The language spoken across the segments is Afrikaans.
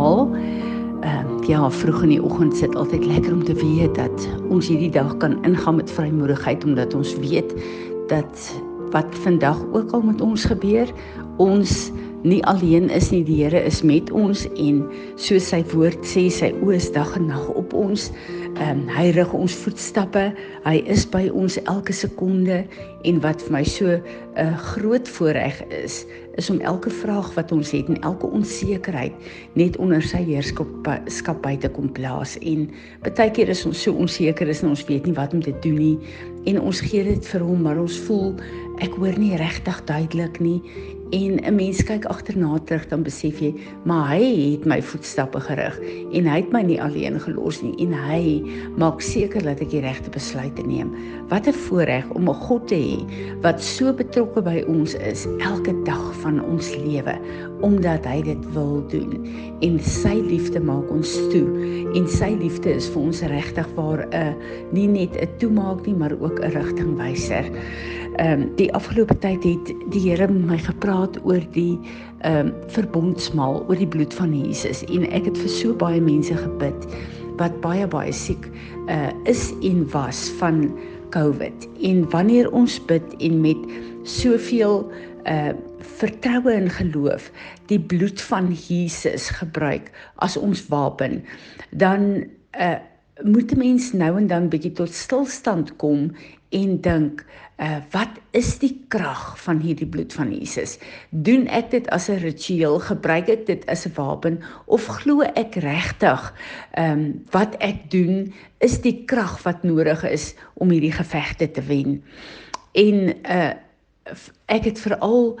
Almal. Ehm uh, ja, vroeg in die oggend sit altyd lekker om te weet dat ons hierdie dag kan ingaan met vrymoedigheid omdat ons weet dat wat vandag ook al met ons gebeur, ons nie alleen is nie, die Here is met ons en soos sy woord sê, sy oë is dag en nag op ons. Ehm um, hy rig ons voetstappe. Hy is by ons elke sekonde en wat vir my so 'n uh, groot voorreg is, is om elke vraag wat ons het en elke onsekerheid net onder sy heerskap by te kom plaas. En baie keer is ons so onseker is en ons weet nie wat om te doen nie en ons gee dit vir hom, maar ons voel ek hoor nie regtig duidelik nie en 'n mens kyk agterna terug dan besef jy maar hy het my voetstappe gerig en hy het my nie alleen gelos nie en hy maak seker dat ek die regte besluite neem. Wat 'n voorreg om 'n God te hê wat so betrokke by ons is elke dag van ons lewe omdat hy dit wil doen. En sy liefde maak ons toe. En sy liefde is vir ons regtig waar 'n uh, nie net 'n toemaak nie maar ook 'n rigtingwyser ehm um, die afgelope tyd het die Here met my gepraat oor die ehm um, verbondsmaal, oor die bloed van Jesus. En ek het vir so baie mense gebid wat baie baie siek uh is en was van COVID. En wanneer ons bid en met soveel uh vertroue en geloof die bloed van Jesus gebruik as ons wapen, dan uh moet 'n mens nou en dan bietjie tot stilstand kom en dink, uh, wat is die krag van hierdie bloed van Jesus? Doen ek dit as 'n ritueel, gebruik ek dit as 'n wapen of glo ek regtig ehm um, wat ek doen is die krag wat nodig is om hierdie gevegte te wen? En uh ek het veral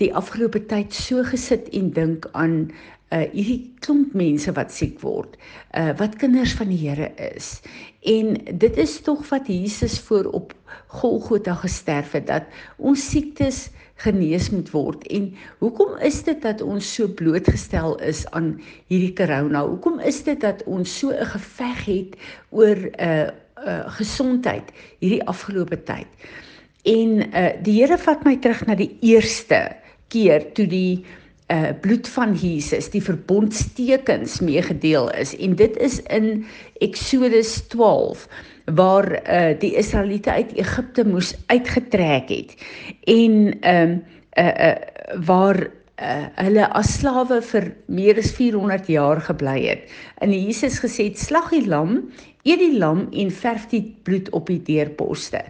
die afgelope tyd so gesit en dink aan uh hierdie klomp mense wat siek word, uh wat kinders van die Here is. En dit is tog wat Jesus voor op Golgotha gesterf het dat ons siektes genees moet word. En hoekom is dit dat ons so blootgestel is aan hierdie corona? Hoekom is dit dat ons so 'n geveg het oor uh, uh gesondheid hierdie afgelope tyd? En uh die Here vat my terug na die eerste keer toe die uh bloed van Jesus die verbondstekens meegedeel is. En dit is in Eksodus 12 waar uh die Israeliete uit Egipte moes uitgetrek het. En um uh uh waar uh hulle as slawe vir meer as 400 jaar gebly het. En Jesus gesê: "Slag die lam, eet die lam en verf die bloed op die deurposte."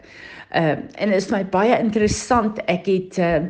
Uh en dit is my baie interessant. Ek het uh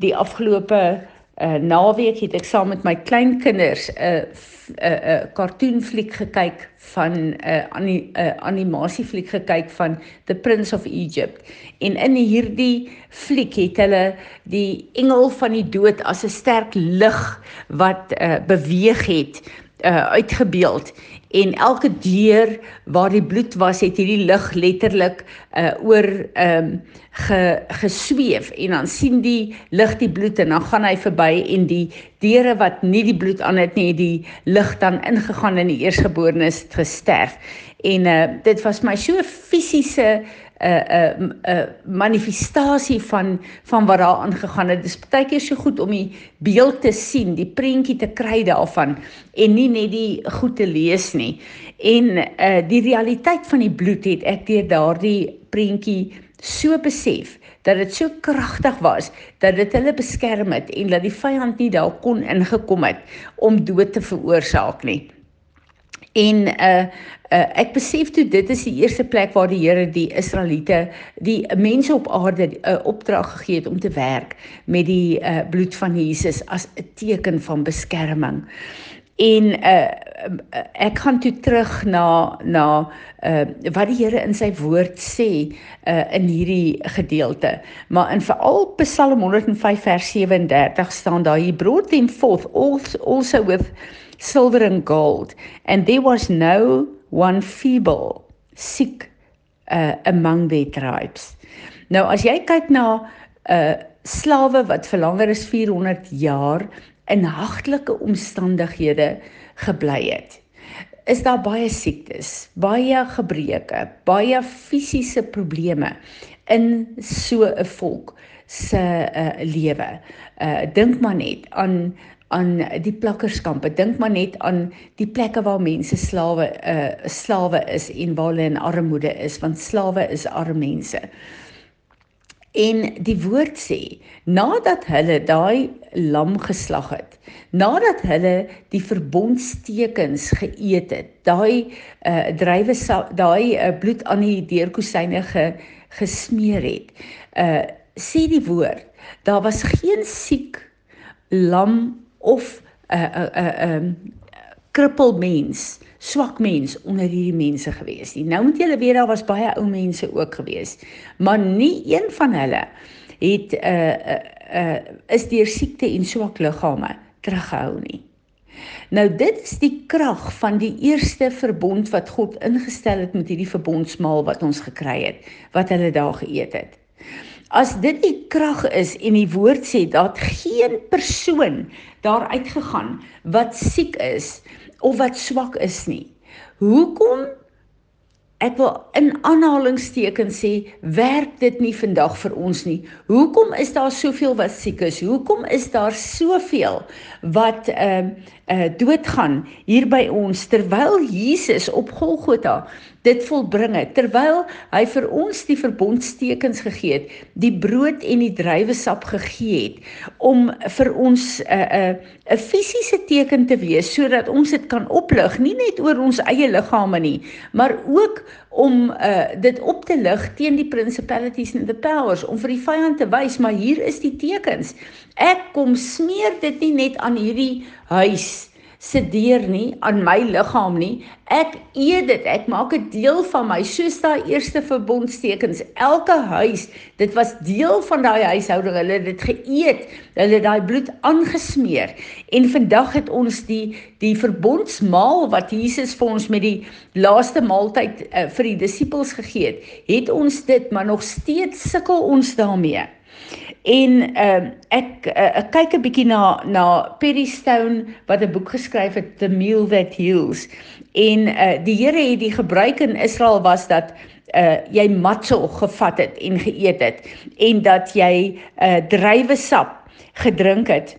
die afgelope uh, naweek het ek saam met my kleinkinders 'n uh, 'n uh, 'n uh, kartoonfliek gekyk van 'n uh, ani, uh, animasiefliek gekyk van The Prince of Egypt. En in hierdie fliek het hulle die engel van die dood as 'n sterk lig wat uh, beweeg het uh, uitgebeeld. En elke deur waar die bloed was het hierdie lig letterlik uh, oor ehm um, ge, gesweef. En dan sien die lig die bloed en dan gaan hy verby en die deure wat nie die bloed aan het nie die lig dan ingegaan in die eersgeborenes het gesterf en uh, dit was my so fisiese 'n 'n 'n manifestasie van van wat daar aangegaan het. Dit is baie keer so goed om die beeld te sien, die prentjie te kry daarvan en nie net die goed te lees nie. En uh die realiteit van die bloed het ek deur daardie prentjie so besef dat dit so kragtig was dat dit hulle beskerm het en dat die vyand nie daar kon ingekom het om dood te veroorsaak nie. En uh uh, ek besef toe dit is die eerste plek waar die Here die Israeliete, die mense op aarde 'n uh, opdrag gegee het om te werk met die uh, bloed van Jesus as 'n teken van beskerming. En uh, ek gaan toe terug na na uh, wat die Here in sy woord sê uh, in hierdie gedeelte. Maar in veral Psalm 105 vers 37 staan daar: "He brought them forth also with silver and gold and there was no one feeble sick uh, among their tribes. Nou as jy kyk na 'n uh, slawe wat vir langer as 400 jaar in hagtelike omstandighede gebly het, is daar baie siektes, baie gebreke, baie fisiese probleme in so 'n volk se uh, lewe. Uh dink maar net aan aan die plakkerskampe. Dink maar net aan die plekke waar mense slawe uh slawe is en waar hulle in armoede is, want slawe is arme mense. En die woord sê, nadat hulle daai lam geslag het, nadat hulle die verbondstekens geëet het, daai uh drywe daai uh, bloed aan die deurkusyne ge, gesmeer het, uh sê die woord, daar was geen siek lam of 'n uh, 'n uh, 'n uh, um, krippel mens swak mens onder hierdie mense gewees nie. Nou moet julle weet daar was baie ou mense ook gewees, maar nie een van hulle het 'n uh, 'n uh, uh, is deur siekte en swak liggame teruggehou nie. Nou dit is die krag van die eerste verbond wat God ingestel het met hierdie verbondsmaal wat ons gekry het, wat hulle daar geëet het. As dit die krag is en die woord sê dat geen persoon daar uitgegaan wat siek is of wat swak is nie. Hoekom ek wil in aanhalingstekens sê werk dit nie vandag vir ons nie. Hoekom is daar soveel wat siek is? Hoekom is daar soveel wat ehm uh, uh, doodgaan hier by ons terwyl Jesus op Golgotha dit volbring het terwyl hy vir ons die verbondstekens gegee het die brood en die druiwesap gegee het om vir ons 'n uh, 'n uh, 'n fisiese teken te wees sodat ons dit kan oplig nie net oor ons eie liggame nie maar ook om uh, dit op te lig teen die principalities and the powers om vir die vyand te wys maar hier is die tekens. Ek kom smeer dit nie net aan hierdie huis sedeer nie aan my liggaam nie. Ek eet dit. Ek maak dit deel van my soos daai eerste verbondstekens. Elke huis, dit was deel van daai huishouding. Hulle het dit geëet. Hulle het daai bloed aangesmeer. En vandag het ons die die verbondsmaal wat Jesus vir ons met die laaste maaltyd uh, vir die disippels gegee het, het ons dit, maar nog steeds sukkel ons daarmee. En ehm uh, ek uh, ek kyk 'n bietjie na na Perry Stone wat 'n boek geskryf het The Meal That Heals. En uh die Here het die gebruik in Israel was dat uh jy matzo gevat het en geëet het en dat jy uh druiwesap gedrink het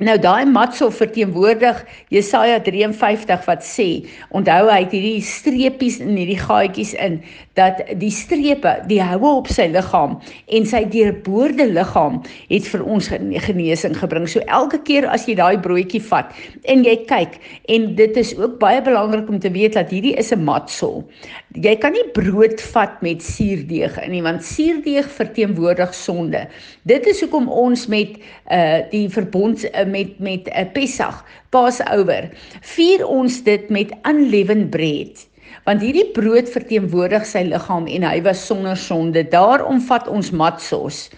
Nou daai matso verteenwoordig Jesaja 53 wat sê, onthou hy het hierdie streepies in hierdie gaatjies in dat die strepe, die houe op sy liggaam en sy deurboorde liggaam het vir ons genesing gebring. So elke keer as jy daai broodjie vat en jy kyk en dit is ook baie belangrik om te weet dat hierdie is 'n matso. Jy kan nie brood vat met suurdeeg in nie want suurdeeg verteenwoordig sonde. Dit is hoekom ons met uh die verbond uh, met met 'n uh, Pessach, Passover, vier ons dit met unleavened bread. Want hierdie brood verteenwoordig sy liggaam en hy was sonder sonde. Daarom vat ons matsos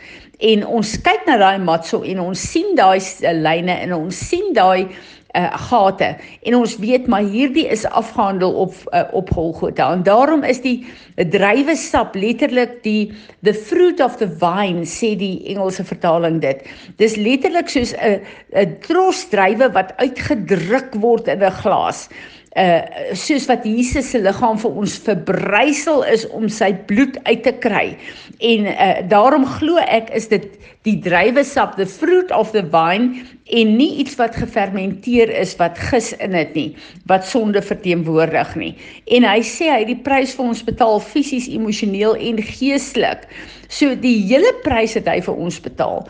en ons kyk na daai matso en ons sien daai lyne en ons sien daai uh, gate. En ons weet maar hierdie is afgehandel op uh, op Golgotha. En daarom is die druiwesap letterlik die the fruit of the vine sê die Engelse vertaling dit. Dis letterlik soos 'n 'n tros druiwe wat uitgedruk word in 'n glas uh soos wat Jesus se liggaam vir ons verbrysel is om sy bloed uit te kry. En uh daarom glo ek is dit die druiwesap, the fruit of the vine en nie iets wat gefermenteer is wat gis in dit nie, wat sonde verteenwoordig nie. En hy sê hy het die prys vir ons betaal fisies, emosioneel en geestelik. So die hele prys het hy vir ons betaal.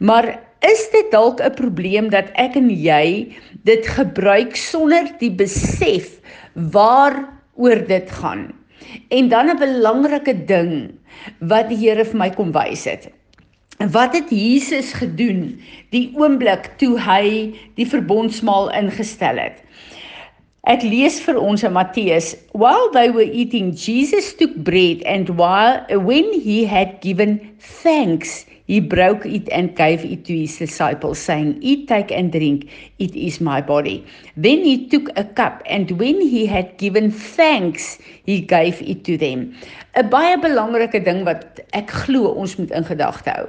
Maar is dit dalk 'n probleem dat ek en jy dit gebruik sonder die besef waaroor dit gaan? En dan 'n belangrike ding wat die Here vir my kom wys het. Wat het Jesus gedoen die oomblik toe hy die verbondsmaal ingestel het? Ek lees vir ons in Matteus, while they were eating Jesus took bread and while when he had given thanks He broke it and gave it to his disciples, saying, Eat, take, and drink, it is my body. Then he took a cup, and when he had given thanks, he gave it to them. 'n Baie belangrike ding wat ek glo ons moet in gedagte hou.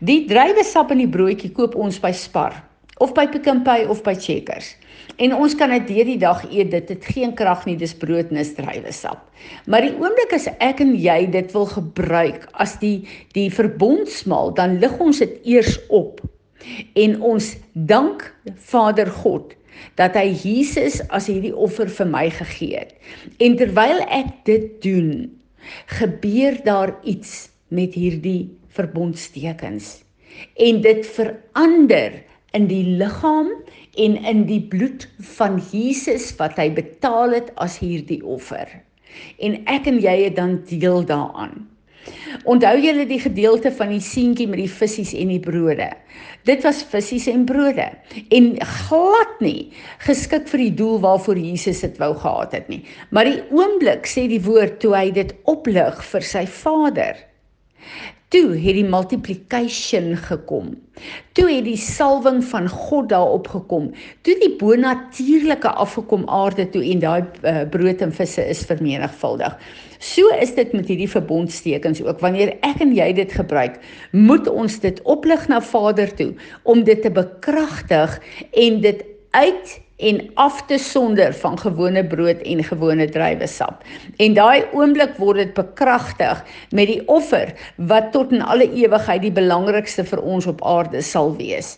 Die druiwesap en die broodjie koop ons by Spar of by Pick n Pay of by Checkers. En ons kan dit deur die dag eet. Dit het geen krag nie, dis brood en druiwesap. Maar die oomblik as ek en jy dit wil gebruik as die die verbondsmaal, dan lig ons dit eers op. En ons dank Vader God dat hy Jesus as hierdie offer vir my gegee het. En terwyl ek dit doen, gebeur daar iets met hierdie verbondstekens. En dit verander in die liggaam en in die bloed van Jesus wat hy betaal het as hierdie offer. En ek en jy het dan deel daaraan. Onthou julle die gedeelte van die seentjie met die visse en die brode. Dit was visse en brode en glad nie geskik vir die doel waarvoor Jesus dit wou gehad het nie. Maar die oomblik sê die woord toe hy dit oplig vir sy Vader. Toe het die multiplication gekom. Toe het die salwing van God daarop gekom. Toe die bonatuurlike afgekom aarde toe en daai uh, brood en visse is vermenigvuldig. So is dit met hierdie verbondstekens ook. Wanneer ek en jy dit gebruik, moet ons dit oplig na Vader toe om dit te bekragtig en dit uit en af te sonder van gewone brood en gewone druiwesap. En daai oomblik word dit bekragtig met die offer wat tot in alle ewigheid die belangrikste vir ons op aarde sal wees.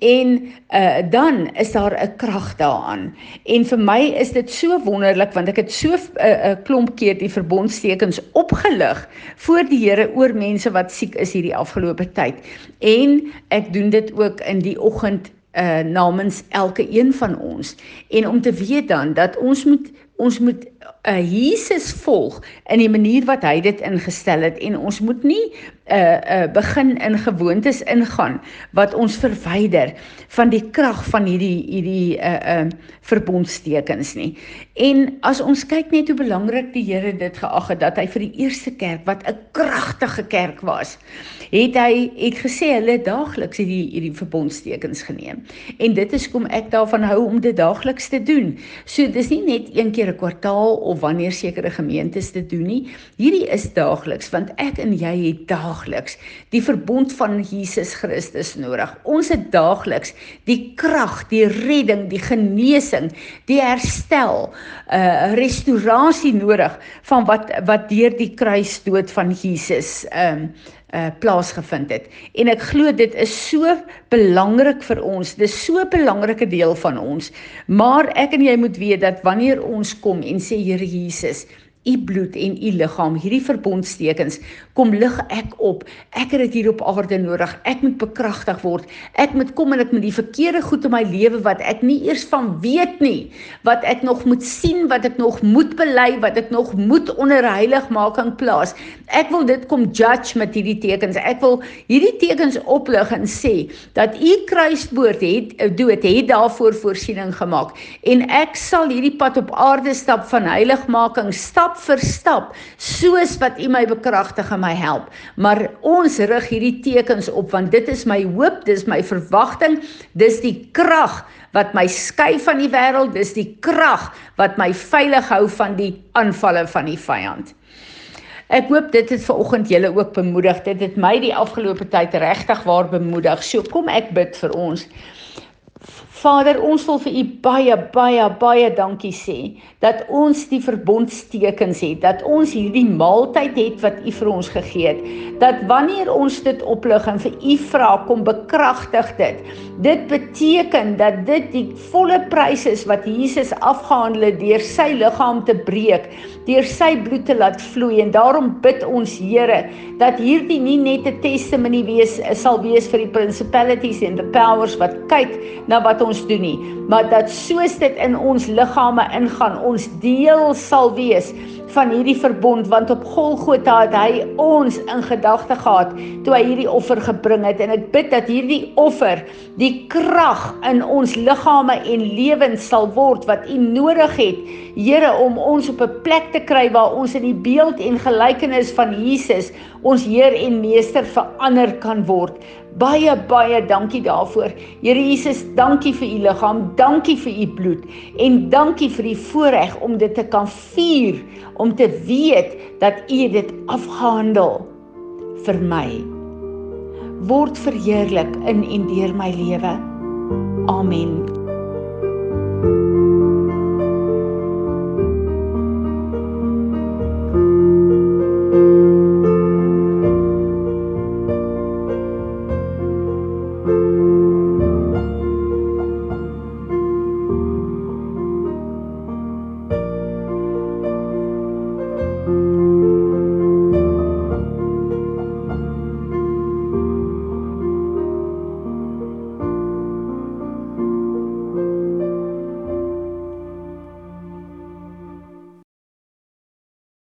En uh dan is daar 'n krag daaraan. En vir my is dit so wonderlik want ek het so 'n uh, uh, klomp keer die verbondstekens opgelig voor die Here oor mense wat siek is hierdie afgelope tyd. En ek doen dit ook in die oggend uh namens elke een van ons. En om te weet dan dat ons moet ons moet uh Jesus volg in die manier wat hy dit ingestel het. En ons moet nie uh uh begin in gewoontes ingaan wat ons verwyder van die krag van hierdie hierdie uh uh verbondstekens nie. En as ons kyk net hoe belangrik die Here dit geag het dat hy vir die eerste kerk wat 'n kragtige kerk was, het hy het gesê hulle daagliks hierdie hierdie verbondstekens geneem. En dit is kom ek daarvan hou om dit daagliks te doen. So dis nie net een keer 'n kwartaal of wanneer sekere gemeentes dit doen nie. Hierdie is daagliks want ek en jy het daagliks die verbond van Jesus Christus nodig. Ons het daagliks die krag, die redding, die genesing, die herstel, uh, restaurasie nodig van wat wat deur die kruisdood van Jesus um, uh plaasgevind het. En ek glo dit is so belangrik vir ons. Dis so 'n belangrike deel van ons. Maar ek en jy moet weet dat wanneer ons kom en sê Here Jesus, u bloed en u liggaam, hierdie verbondstekens, kom lig ek op. Ek het dit hier op aarde nodig. Ek moet bekragtig word. Ek moet kom en ek moet die verkeerde goed in my lewe wat ek nie eers van weet nie, wat ek nog moet sien, wat ek nog moet bely, wat ek nog moet onder heiligmaking plaas. Ek wil dit kom judge met hierdie tekens. Ek wil hierdie tekens oplig en sê dat u kruisboord het dood het daarvoor voorsiening gemaak en ek sal hierdie pad op aarde stap van heiligmaking stap vir stap soos wat U my bekragtig en my help. Maar ons rig hierdie tekens op want dit is my hoop, dis my verwagting, dis die krag wat my skei van die wêreld, dis die krag wat my veilig hou van die aanvalle van die vyand. Ek hoop dit het vanoggend julle ook bemoedig. Dit het my die afgelope tyd regtig waar bemoedig. So kom ek bid vir ons. Vader, ons wil vir U baie baie baie dankie sê dat ons die verbondstekens het, dat ons hierdie maaltyd het wat U vir ons gegee het. Dat wanneer ons dit oplig en vir U vra kom bekragtig dit. Dit beteken dat dit die volle prys is wat Jesus afgehandel het deur sy liggaam te breek, deur sy bloed te laat vloei en daarom bid ons Here dat hierdie nie net 'n testimonie wees sal wees vir die principalities and the powers wat kyk na wat ons ons doen nie, maar dat soos dit in ons liggame ingaan, ons deel sal wees van hierdie verbond want op Golgotha het hy ons in gedagte gehad toe hy hierdie offer gebring het en ek bid dat hierdie offer die krag in ons liggame en lewens sal word wat u nodig het Here om ons op 'n plek te kry waar ons in die beeld en gelykenis van Jesus ons Heer en Meester verander kan word Baie baie dankie daarvoor. Here Jesus, dankie vir u liggaam, dankie vir u bloed en dankie vir die voorreg om dit te kan vier, om te weet dat u dit afgehandel vir my. Word verheerlik in en deur my lewe. Amen. thank you